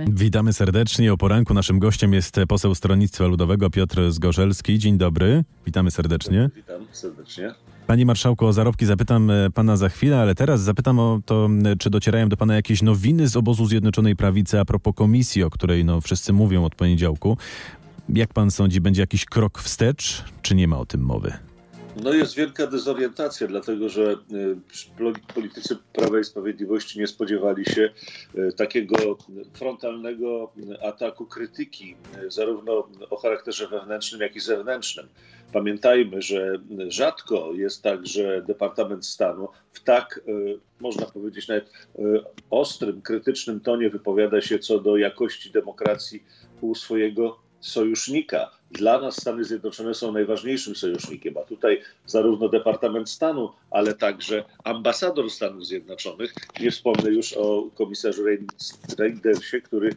Witamy serdecznie. O poranku naszym gościem jest poseł Stronnictwa Ludowego Piotr Zgorzelski. Dzień dobry. Witamy serdecznie. Witam serdecznie. Panie marszałku, o zarobki zapytam e, pana za chwilę, ale teraz zapytam o to, czy docierają do pana jakieś nowiny z obozu Zjednoczonej Prawicy a propos komisji, o której no, wszyscy mówią od poniedziałku. Jak pan sądzi, będzie jakiś krok wstecz, czy nie ma o tym mowy? No jest wielka dezorientacja, dlatego że y, politycy Prawa i Sprawiedliwości nie spodziewali się y, takiego frontalnego ataku krytyki, y, zarówno o charakterze wewnętrznym, jak i zewnętrznym. Pamiętajmy, że rzadko jest tak, że Departament Stanu w tak, można powiedzieć, nawet ostrym, krytycznym tonie wypowiada się co do jakości demokracji u swojego sojusznika. Dla nas Stany Zjednoczone są najważniejszym sojusznikiem, a tutaj zarówno Departament Stanu, ale także ambasador Stanów Zjednoczonych. Nie wspomnę już o komisarzu Reindersie, który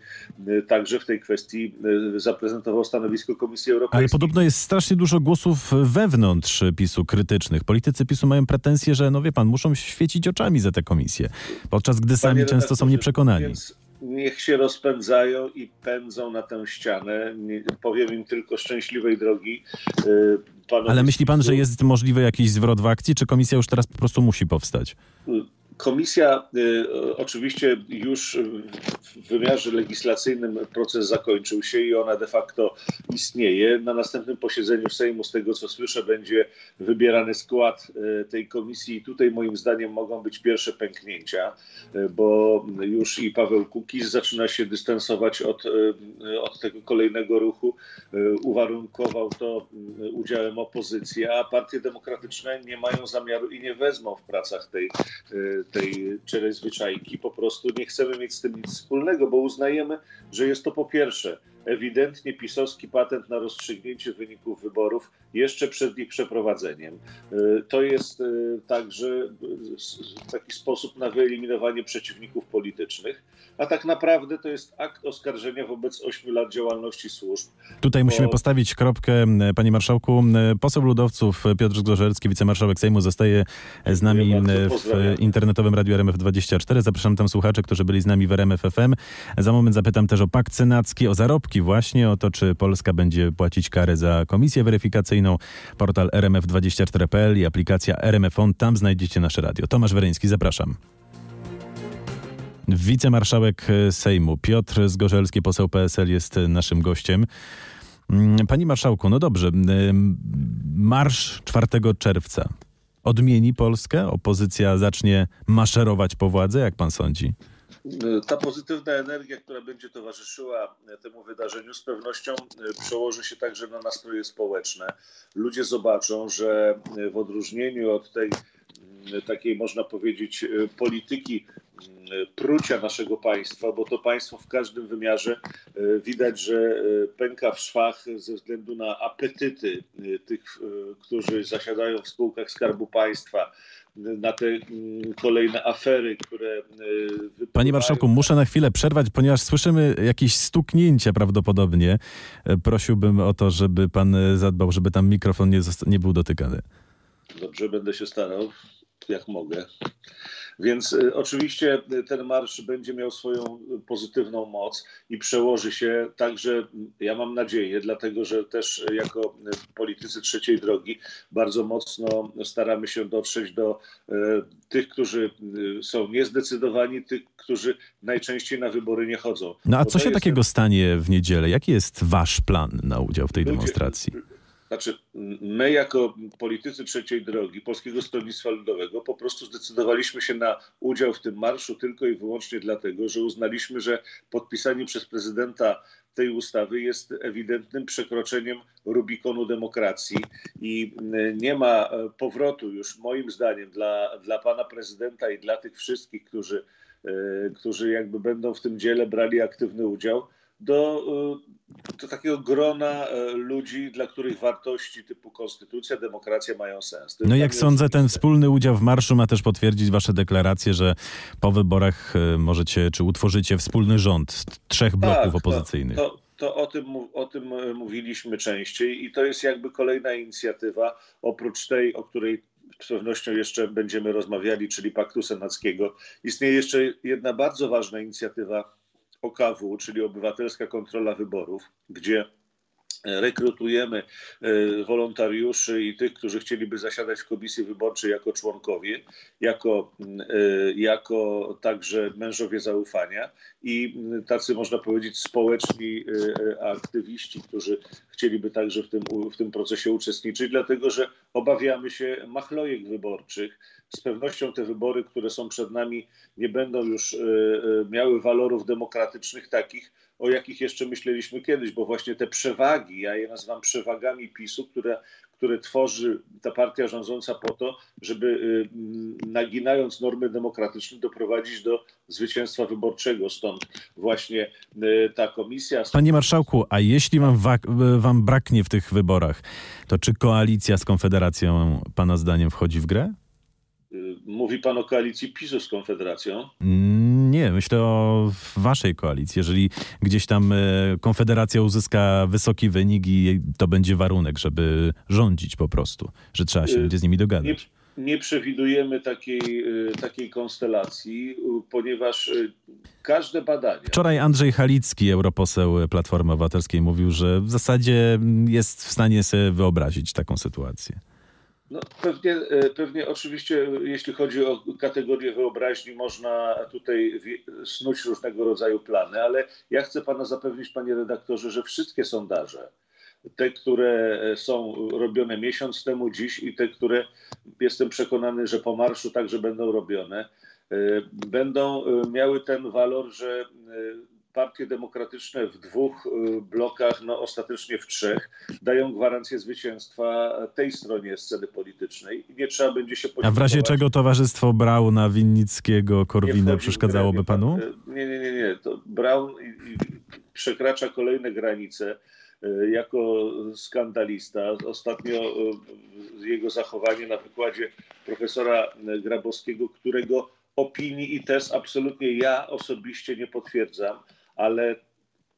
y, także w tej kwestii y, zaprezentował stanowisko Komisji Europejskiej. Ale podobno jest strasznie dużo głosów wewnątrz PiSu krytycznych. Politycy PiSu mają pretensje, że no wie pan, muszą świecić oczami za tę komisję, podczas gdy sami Panie często są nieprzekonani. Więc niech się rozpędzają i pędzą na tę ścianę. Powiem im tylko szczęśliwej drogi. Y, panowie Ale myśli pan, że jest możliwy jakiś zwrot w akcji, czy komisja już teraz po prostu musi powstać? Komisja y, oczywiście już w wymiarze legislacyjnym proces zakończył się i ona de facto istnieje. Na następnym posiedzeniu Sejmu, z tego co słyszę, będzie wybierany skład y, tej komisji. I tutaj moim zdaniem mogą być pierwsze pęknięcia, y, bo już i Paweł Kukiz zaczyna się dystansować od, od tego kolejnego ruchu. Uwarunkował to udziałem opozycji, a partie demokratyczne nie mają zamiaru i nie wezmą w pracach tej tej czerej zwyczajki. Po prostu nie chcemy mieć z tym nic wspólnego, bo uznajemy, że jest to po pierwsze ewidentnie pisowski patent na rozstrzygnięcie wyników wyborów jeszcze przed ich przeprowadzeniem. Y, to jest y, także y, taki sposób na wyeliminowanie przeciwników politycznych, a tak naprawdę to jest akt oskarżenia wobec ośmiu lat działalności służb. Tutaj bo... musimy postawić kropkę, panie marszałku. Poseł ludowców Piotr Zgorzelski, wicemarszałek Sejmu, zostaje z nami w internetowym radiu RMF24. Zapraszam tam słuchaczy, którzy byli z nami w RMF FM. Za moment zapytam też o pakt senacki, o zarobki właśnie o to, czy Polska będzie płacić karę za komisję weryfikacyjną. Portal rmf24.pl i aplikacja RMFON. Tam znajdziecie nasze radio. Tomasz Wereński, zapraszam. Wicemarszałek Sejmu Piotr Zgorzelski, poseł PSL, jest naszym gościem. Mm, Panie marszałku, no dobrze. Marsz 4 czerwca odmieni Polskę? Opozycja zacznie maszerować po władzę, jak pan sądzi? Ta pozytywna energia, która będzie towarzyszyła temu wydarzeniu, z pewnością e, przełoży się także na nastroje społeczne. Ludzie zobaczą, że e, w odróżnieniu od tej takiej, można powiedzieć, e, polityki prucia naszego państwa, bo to państwo w każdym wymiarze widać, że pęka w szwach ze względu na apetyty tych, którzy zasiadają w spółkach Skarbu Państwa, na te mm, kolejne afery, które. E, Panie marszałku, muszę na chwilę przerwać, ponieważ słyszymy jakieś stuknięcie prawdopodobnie. E, prosiłbym o to, żeby pan e, zadbał, żeby tam mikrofon nie, nie był dotykany. Dobrze, będę się starał, jak mogę. Więc y, oczywiście ten marsz będzie miał swoją pozytywną moc i przełoży się także, ja mam nadzieję, dlatego że też jako politycy trzeciej drogi bardzo mocno staramy się dotrzeć do y, tych, którzy y, są niezdecydowani, tych, którzy najczęściej na wybory nie chodzą. No a co się takiego ten... stanie w niedzielę? Jaki jest wasz plan na udział w tej Ludzie, demonstracji? Znaczy, my jako politycy trzeciej drogi Polskiego Stronnictwa Ludowego po prostu zdecydowaliśmy się na udział w tym marszu tylko i wyłącznie dlatego, że uznaliśmy, że podpisanie przez prezydenta tej ustawy jest ewidentnym przekroczeniem Rubikonu demokracji i nie ma powrotu już moim zdaniem dla, dla pana prezydenta i dla tych wszystkich, którzy, e, którzy jakby będą w tym dziele brali aktywny udział do, e, do takiego grona e, ludzi, dla których wartości typu konstytucja, demokracja mają sens. No jak sądzę, ten wspólny udział w marszu ma też potwierdzić wasze deklaracje, że po wyborach e, możecie, czy utworzycie wspólny rząd trzech bloków tak, opozycyjnych. To, to, to o tym, o tym mówiliśmy częściej i to jest jakby kolejna inicjatywa, oprócz tej, o której z pewnością jeszcze będziemy rozmawiali, czyli Paktu Senackiego. Istnieje jeszcze jedna bardzo ważna inicjatywa OKW, czyli Obywatelska Kontrola Wyborów, gdzie rekrutujemy e, wolontariuszy i tych, którzy chcieliby zasiadać w komisji wyborczej jako członkowie, jako, e, jako także mężowie zaufania i tacy, można powiedzieć, społeczni e, aktywiści, którzy chcieliby także w tym, w tym procesie uczestniczyć, dlatego że obawiamy się machlojek wyborczych. Z pewnością te wybory, które są przed nami, nie będą już miały walorów demokratycznych takich, o jakich jeszcze myśleliśmy kiedyś, bo właśnie te przewagi, ja je nazywam przewagami PiSu, które, które tworzy ta partia rządząca po to, żeby y, naginając normy demokratyczne doprowadzić do zwycięstwa wyborczego. Stąd właśnie y, ta komisja. Panie marszałku, a jeśli wam, wam braknie w tych wyborach, to czy koalicja z Konfederacją pana zdaniem wchodzi w grę? Y, mówi pan o koalicji PiSu z Konfederacją? Nie, myślę o waszej koalicji. Jeżeli gdzieś tam e, Konfederacja uzyska wysoki wynik i to będzie warunek, żeby rządzić po prostu, że trzeba się y, będzie z nimi dogadać. Nie, nie przewidujemy takiej, y, takiej konstelacji, ponieważ każde badanie. Wczoraj Andrzej Halicki, europoseł Platformy Obywatelskiej, mówił, że w zasadzie jest w stanie sobie wyobrazić taką sytuację. No, pewnie, e, pewnie oczywiście, jeśli chodzi o kategorię wyobraźni, można tutaj snuć różnego rodzaju plany, ale ja chcę pana zapewnić, panie redaktorze, że wszystkie sondaże, te, które są robione miesiąc temu, dziś i te, które jestem przekonany, że po marszu także będą robione, e, będą e, miały ten walor, że partie demokratyczne w dwóch y, blokach, no ostatecznie w trzech, dają gwarancję zwycięstwa tej stronie sceny politycznej. I nie trzeba będzie się A w razie czego towarzystwo Brauna, Winnickiego, Korwina przeszkadzałoby panu? Nie, nie, nie, nie. To Braun przekracza kolejne granice y, jako skandalista. Ostatnio y, jego zachowanie na wykładzie profesora Grabowskiego, którego opinii i test absolutnie ja osobiście nie potwierdzam, ale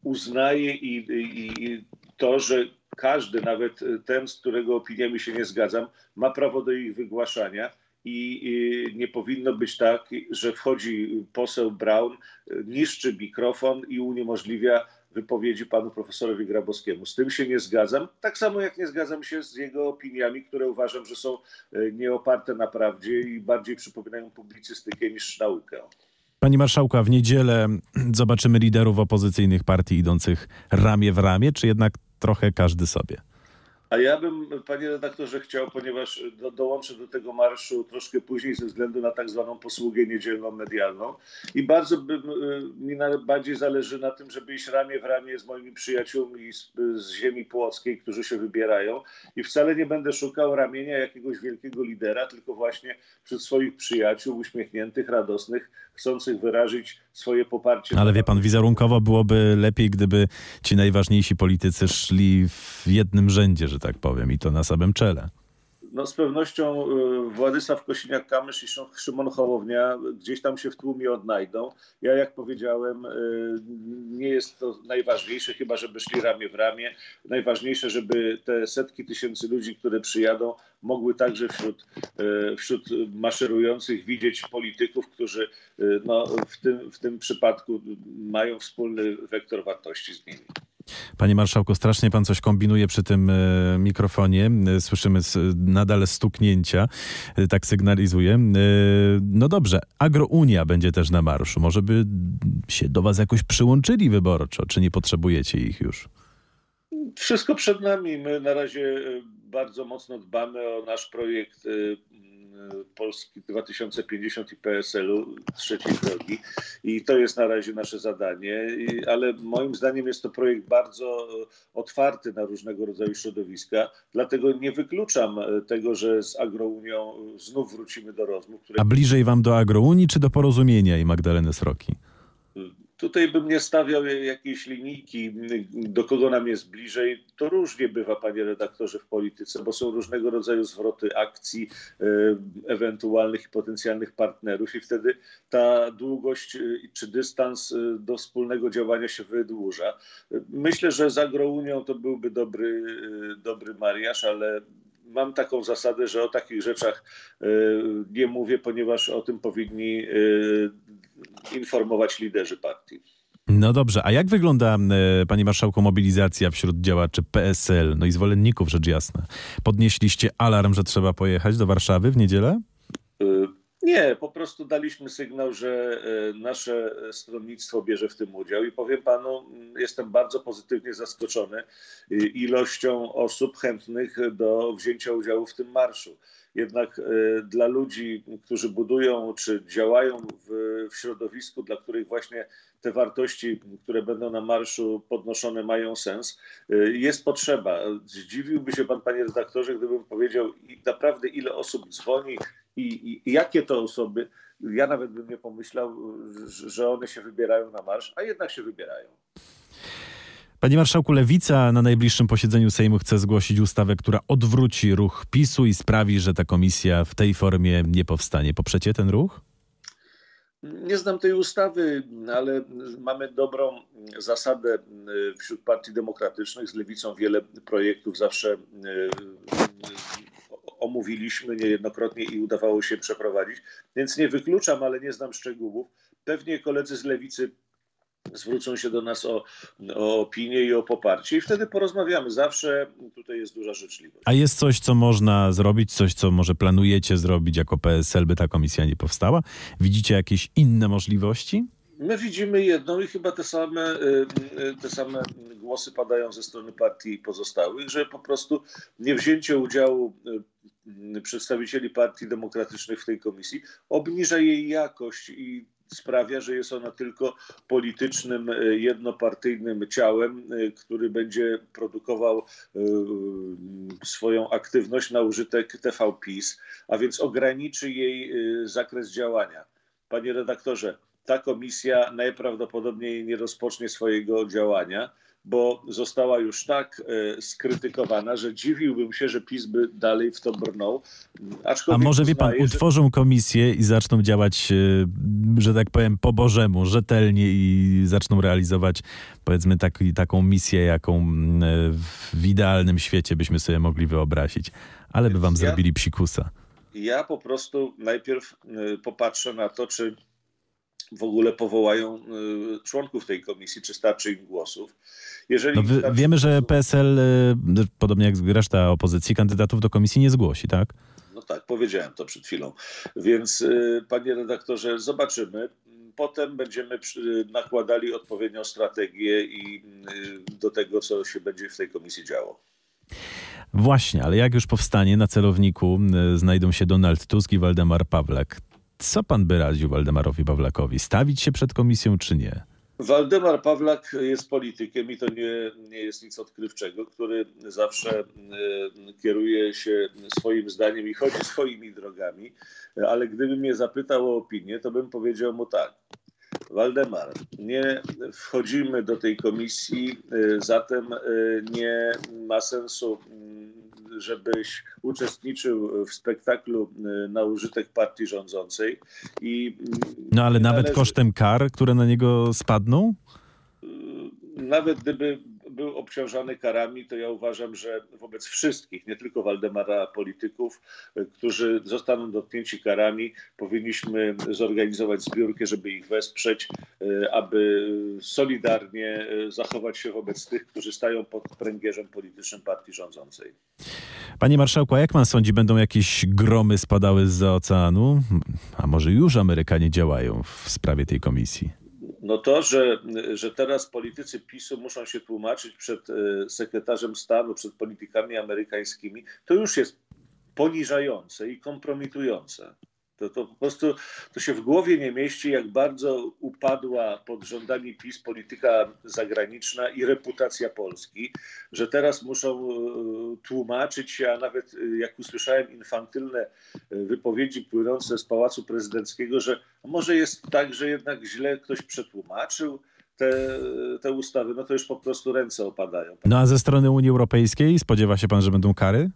uznaje i, i, to, że każdy, nawet ten, z którego opiniami się nie zgadzam, ma prawo do ich wygłaszania. I, I nie powinno być tak, że wchodzi poseł Braun, niszczy mikrofon i uniemożliwia wypowiedzi panu profesorowi Grabowskiemu. Z tym się nie zgadzam, tak samo jak nie zgadzam się z jego opiniami, które uważam, że są e, nieoparte na prawdzie i bardziej przypominają publicystykę niż naukę. Pani marszałka, w niedzielę zobaczymy liderów opozycyjnych partii idących ramię w ramię, czy jednak trochę każdy sobie? A ja bym, panie redaktorze, chciał, ponieważ do, dołączę do tego marszu troszkę później ze względu na tak zwaną posługę niedzielną medialną i bardzo by, mi najbardziej zależy na tym, żeby iść ramię w ramię z moimi przyjaciółmi z, z ziemi płockiej, którzy się wybierają i wcale nie będę szukał ramienia jakiegoś wielkiego lidera, tylko właśnie wśród swoich przyjaciół uśmiechniętych, radosnych, chcących wyrazić swoje poparcie. Ale wie pan, wizerunkowo byłoby lepiej, gdyby ci najważniejsi politycy szli w jednym rzędzie, że tak powiem, i to na samym czele. No z pewnością y, Władysław Kosiniak-Kamysz i Szymon Hołownia gdzieś tam się w tłumie odnajdą. Ja, jak powiedziałem, y, nie jest to najważniejsze, chyba żeby szli ramię w ramię. Najważniejsze, żeby te setki tysięcy ludzi, które przyjadą, mogły także wśród, y, wśród maszerujących widzieć polityków, którzy no, w, tym, w tym przypadku mają wspólny wektor wartości z nimi. Panie marszałku, strasznie pan coś kombinuje przy tym e, mikrofonie. E, słyszymy nadal stuknięcia, e, tak sygnalizuje. No dobrze, Agrounia będzie też na marszu. Może by się do was jakoś przyłączyli wyborczo, czy nie potrzebujecie ich już? Wszystko przed nami. My na razie bardzo mocno dbamy o nasz projekt Polski 2050 i PSL-u trzeciej drogi i to jest na razie nasze zadanie, ale moim zdaniem jest to projekt bardzo otwarty na różnego rodzaju środowiska, dlatego nie wykluczam tego, że z Agrounią znów wrócimy do rozmów. Które... A bliżej wam do Agrounii czy do porozumienia i Magdaleny Sroki? Tutaj bym nie stawiał jakiejś linijki, do kogo nam jest bliżej. To różnie bywa, panie redaktorze, w polityce, bo są różnego rodzaju zwroty akcji e, ewentualnych i potencjalnych partnerów, i wtedy ta długość e, czy dystans e, do wspólnego działania się wydłuża. Myślę, że za Agrounią to byłby dobry, dobry mariaż, ale mam taką zasadę, że o takich rzeczach nie mówię, ponieważ o tym powinni informować liderzy partii. No dobrze, a jak wygląda, e, panie marszałku, mobilizacja wśród działaczy PSL, no i zwolenników, rzecz jasna? Podnieśliście alarm, że trzeba pojechać do Warszawy w niedzielę? Nie, po prostu daliśmy sygnał, że e, nasze stronnictwo bierze w tym udział i powiem panu, jestem bardzo pozytywnie zaskoczony y, ilością osób chętnych do wzięcia udziału w tym marszu. Jednak e, dla ludzi, którzy budują czy działają w, w środowisku, dla których właśnie te wartości, które będą na marszu podnoszone, mają sens, e, jest potrzeba. Zdziwiłby się pan, panie redaktorze, gdybym powiedział naprawdę, ile osób dzwoni i, i jakie to osoby. Ja nawet bym nie pomyślał, że one się wybierają na marsz, a jednak się wybierają. Panie marszałku, Lewica na najbliższym posiedzeniu Sejmu chce zgłosić ustawę, która odwróci ruch PiSu i sprawi, że ta komisja w tej formie nie powstanie. Poprzecie ten ruch? Nie znam tej ustawy, ale mamy dobrą zasadę wśród partii demokratycznych. Z lewicą wiele projektów zawsze e, omówiliśmy niejednokrotnie i udawało się przeprowadzić. Więc nie wykluczam, ale nie znam szczegółów. Pewnie koledzy z lewicy zwrócą się do nas o, o opinię i o poparcie i wtedy porozmawiamy. Zawsze tutaj jest duża życzliwość. A jest coś, co można zrobić, coś, co może planujecie zrobić jako PSL, by ta komisja nie powstała? Widzicie jakieś inne możliwości? My widzimy jedną i chyba te same, y, y, te same głosy padają ze strony partii pozostałych, że po prostu niewzięcie udziału y, przedstawicieli partii demokratycznych w tej komisji obniża jej jakość i sprawia, że jest ona tylko politycznym, jednopartyjnym ciałem, który będzie produkował swoją aktywność na użytek TV PiS, a więc ograniczy jej zakres działania. Panie redaktorze, ta komisja najprawdopodobniej nie rozpocznie swojego działania bo została już tak e, skrytykowana, że dziwiłbym się, że PiS by dalej w to brnął. Aczkolwiek A może wie pan, utworzą że... komisję i zaczną działać, e, że tak powiem, po Bożemu, rzetelnie i zaczną realizować, powiedzmy, taki, taką misję, jaką e, w idealnym świecie byśmy sobie mogli wyobrazić. Ale by wam ja, zrobili psikusa. Ja po prostu najpierw popatrzę na to, czy w ogóle powołają y, członków tej komisji, czy starczy im głosów. Jeżeli no wy, wiemy, że PSL, y, podobnie jak reszta opozycji, kandydatów do komisji nie zgłosi, tak? No tak, powiedziałem to przed chwilą. Więc y, panie redaktorze, zobaczymy. Potem będziemy nakładali odpowiednią strategię i do tego, co się będzie w tej komisji działo. Właśnie, ale jak już powstanie na celowniku znajdą się Donald Tusk i Waldemar Pawlak. Co pan by radził Waldemarowi Pawlakowi? Stawić się przed komisją czy nie? Waldemar Pawlak jest politykiem i to nie, nie jest nic odkrywczego, który zawsze e, kieruje się swoim zdaniem i chodzi swoimi drogami, ale gdyby mnie zapytał o opinię, to bym powiedział mu tak. Waldemar, nie wchodzimy do tej komisji, e, zatem e, nie ma sensu mm, żebyś uczestniczył w spektaklu y, na użytek partii rządzącej. I no ale nawet należy... kosztem kar, które na niego spadną? Y, nawet gdyby był obciążany karami, to ja uważam, że wobec wszystkich, nie tylko Waldemara polityków, e, którzy zostaną dotknięci karami, powinniśmy zorganizować zbiórkę, żeby ich wesprzeć, e, aby solidarnie e, zachować się wobec tych, którzy stają pod pręgierzem politycznym partii rządzącej. Panie marszałku, a jak pan sądzi, będą jakieś gromy spadały z oceanu? A może już Amerykanie działają w sprawie tej komisji? No to, że, że teraz politycy PiSu muszą się tłumaczyć przed e, sekretarzem stanu, przed politykami amerykańskimi, to już jest poniżające i kompromitujące. To, to po prostu to się w głowie nie mieści, jak bardzo upadła pod rządami PiS polityka zagraniczna i reputacja Polski, że teraz muszą e, tłumaczyć się, a nawet e, jak usłyszałem infantylne e, wypowiedzi płynące z Pałacu Prezydenckiego, że może jest tak, że jednak źle ktoś przetłumaczył te, te ustawy, no to już po prostu ręce opadają. No a ze strony Unii Europejskiej spodziewa się pan, że będą kary?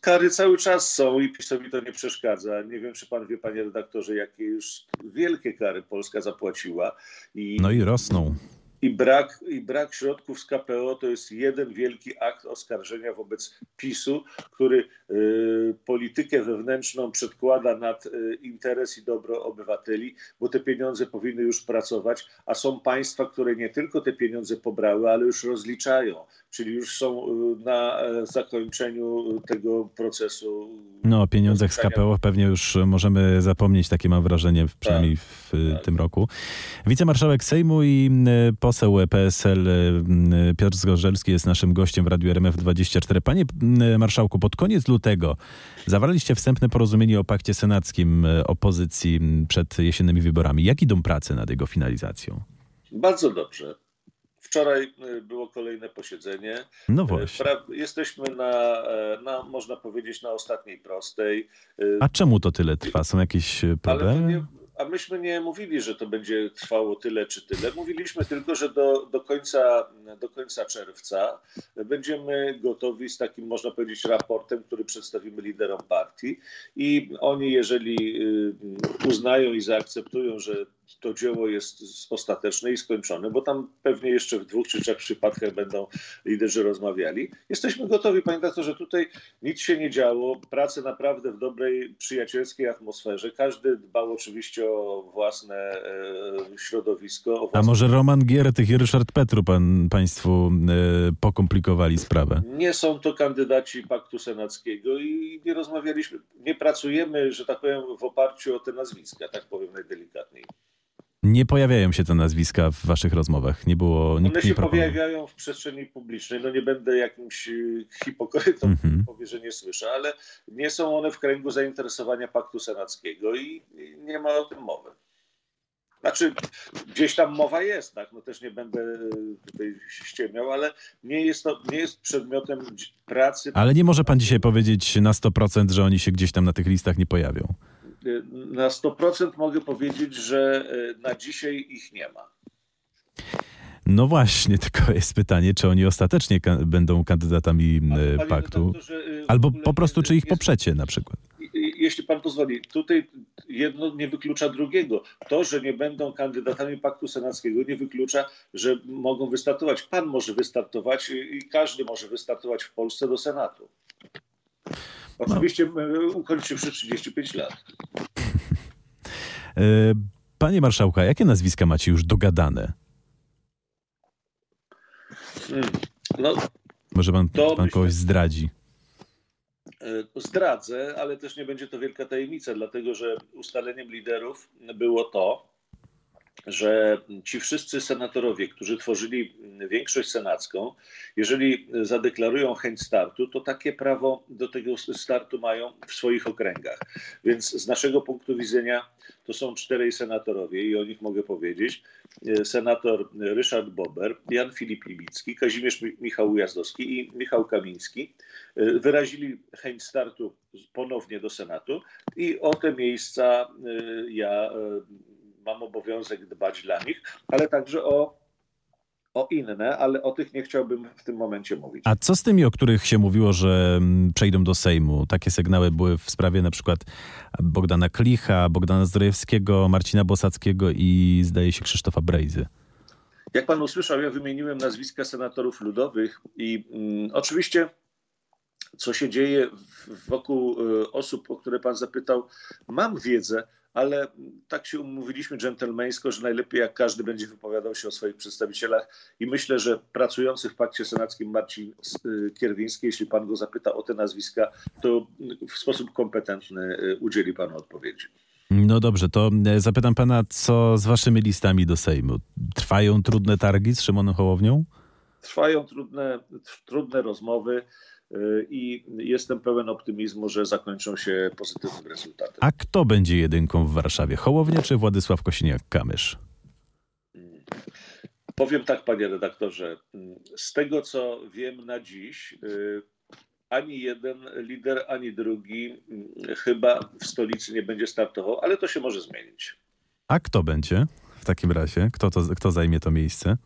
Kary cały czas są i PiSowi to nie przeszkadza. Nie wiem, czy pan wie, panie redaktorze, jakie już wielkie kary Polska zapłaciła. I, no i rosną. I brak, i brak środków z KPO to jest jeden wielki akt oskarżenia wobec PiSu, który y, politykę wewnętrzną przedkłada nad y, interes i dobro obywateli, bo te pieniądze powinny już pracować, a są państwa, które nie tylko te pieniądze pobrały, ale już rozliczają, czyli już są y, na e, zakończeniu tego procesu. No, o pieniądzach z KPO pewnie już możemy zapomnieć, takie mam wrażenie, przynajmniej tak, w tak. tym roku. Wicemarszałek Sejmu i poseł PSL Piotr Zgorzelski jest naszym gościem w Radiu RMF24. Panie marszałku, pod koniec lutego zawarliście wstępne porozumienie o pakcie senackim opozycji przed jesiennymi wyborami. Jak idą prace nad jego finalizacją? Bardzo dobrze. Wczoraj y, było kolejne posiedzenie. No y, właśnie. Jesteśmy na, e, na, można powiedzieć, na ostatniej prostej. A czemu to tyle trwa? Są jakieś problemy? A myśmy nie mówili, że to będzie trwało tyle czy tyle. Mówiliśmy tylko, że do, do, końca, do końca czerwca będziemy gotowi z takim, można powiedzieć, raportem, który przedstawimy liderom partii. I oni, jeżeli uznają i zaakceptują, że to dzieło jest ostateczne i skończone, bo tam pewnie jeszcze w dwóch czy trzech przypadkach będą liderzy rozmawiali. Jesteśmy gotowi, panie doktorze, tutaj nic się nie działo, prace naprawdę w dobrej, przyjacielskiej atmosferze. Każdy dbał oczywiście o własne e, środowisko. O własne... A może Roman Giertych i Ryszard Petru pan, państwu e, pokomplikowali sprawę? Nie są to kandydaci Paktu Senackiego i nie rozmawialiśmy, nie pracujemy, że tak powiem, w oparciu o te nazwiska, tak powiem najdelikatniej. Nie pojawiają się te nazwiska w waszych rozmowach. Nie było nikt One się nie pojawiają w przestrzeni publicznej. No nie będę jakimś y, hipokrytą, mm-hmm. powie, że nie słyszę, ale nie są one w kręgu zainteresowania Paktu Senackiego i nie ma o tym mowy. Znaczy, gdzieś tam mowa jest, tak? No też nie będę y, tutaj ściemiał, ale nie jest to nie jest przedmiotem pracy. Ale nie może pan dzisiaj powiedzieć na 100%, że oni się gdzieś tam na tych listach nie pojawią na 100% mogę powiedzieć, że e, na dzisiaj ich nie ma. No właśnie, tylko jest pytanie, czy oni ostatecznie będą kandydatami Ale, paktu, e, albo po prostu, czy ich jest, poprzecie na przykład. Jeśli pan pozwoli, tutaj jedno nie wyklucza drugiego. To, że nie będą kandydatami paktu senackiego, nie wyklucza, że mogą wystartować. Pan może wystartować i każdy może wystartować w Polsce do Senatu. Oczywiście no. ukończywszy 35 lat. E, panie marszałka, jakie nazwiska macie już dogadane? Hmm. No, Może pan, pan kogoś zdradzi? E, zdradzę, ale też nie będzie to wielka tajemnica, dlatego że ustaleniem liderów było to, że ci wszyscy senatorowie, którzy tworzyli większość senacką, jeżeli zadeklarują chęć startu, to takie prawo do tego startu mają w swoich okręgach. Więc z naszego punktu widzenia to są czterej senatorowie i o nich mogę powiedzieć. Senator Ryszard Bober, Jan Filip Libicki, Kazimierz Michał Ujazdowski i Michał Kamiński wyrazili chęć startu ponownie do Senatu i o te miejsca ja mam obowiązek dbać dla nich, ale także o o inne, ale o tych nie chciałbym w tym momencie mówić. A co z tymi, o których się mówiło, że mm, przejdą do Sejmu? Takie sygnały były w sprawie na przykład Bogdana Klicha, Bogdana Zdrojewskiego, Marcina Bosackiego i zdaje się Krzysztofa Brejzy. Jak pan usłyszał, ja wymieniłem nazwiska senatorów ludowych i mm, oczywiście co się dzieje wokół y, osób, o które pan zapytał, mam wiedzę, ale tak się umówiliśmy dżentelmeńsko, że najlepiej jak każdy będzie wypowiadał się o swoich przedstawicielach i myślę, że pracujący w Pakcie Senackim Marcin y, Kierwiński, jeśli pan go zapyta o te nazwiska, to w sposób kompetentny y, udzieli panu odpowiedzi. No dobrze, to e, zapytam pana, co z waszymi listami do Sejmu? Trwają trudne targi z Szymonem Hołownią? Trwają trudne, trudne rozmowy. Y, i jestem pełen optymizmu, że zakończą się pozytywnym rezultatem. A kto będzie jedynką w Warszawie? Hołownia czy Władysław Kosiniak-Kamysz? Powiem tak, panie redaktorze. Z tego, co wiem na dziś, y, ani jeden lider, ani drugi y, chyba w stolicy nie będzie startował, ale to się może zmienić. A kto będzie w takim razie? Kto, to, kto zajmie to miejsce?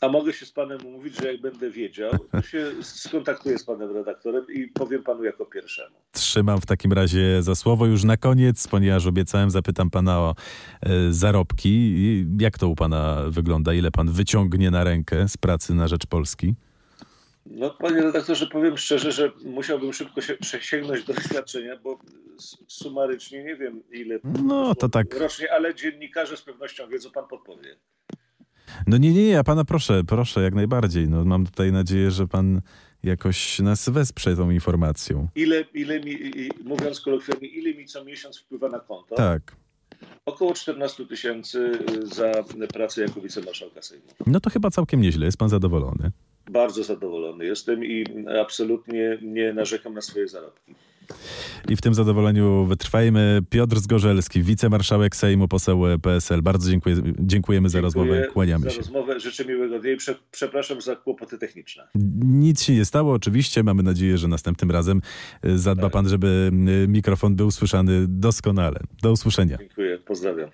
A mogę się z panem umówić, że jak będę wiedział, to się skontaktuję z panem redaktorem i powiem panu jako pierwszemu. Trzymam w takim razie za słowo. Już na koniec, ponieważ obiecałem, zapytam pana o e, zarobki. Jak to u pana wygląda? Ile pan wyciągnie na rękę z pracy na rzecz Polski? No, panie redaktorze, powiem szczerze, że musiałbym szybko się sięgnąć do doświadczenia, bo sumarycznie nie wiem, ile no, to tak. rocznie, ale dziennikarze z pewnością wiedzą, pan podpowie. No nie, nie, ja pana proszę, proszę, jak najbardziej. No, mam tutaj nadzieję, że pan jakoś nas wesprze tą informacją. Ile, ile mi, mówiąc kolokwialnie, ile mi co miesiąc wpływa na konto? Tak. Około 14 tysięcy za pracę jako wicemarszałka Sejmu. No to chyba całkiem nieźle. Jest pan zadowolony? Bardzo zadowolony jestem i absolutnie nie narzekam na swoje zarobki. I w tym zadowoleniu wytrwajmy. Piotr Zgorzelski, wicemarszałek Sejmu, poseł PSL. Bardzo dziękuję, dziękujemy Dziękuję za rozmowę. Kłaniamy za się. rozmowę. Życzę miłego dnia i prze, przepraszam za kłopoty techniczne. Nic się nie stało, oczywiście. Mamy nadzieję, że następnym razem e, zadba tak. pan, żeby mikrofon był słyszany doskonale. Do usłyszenia. Dziękuję, pozdrawiam.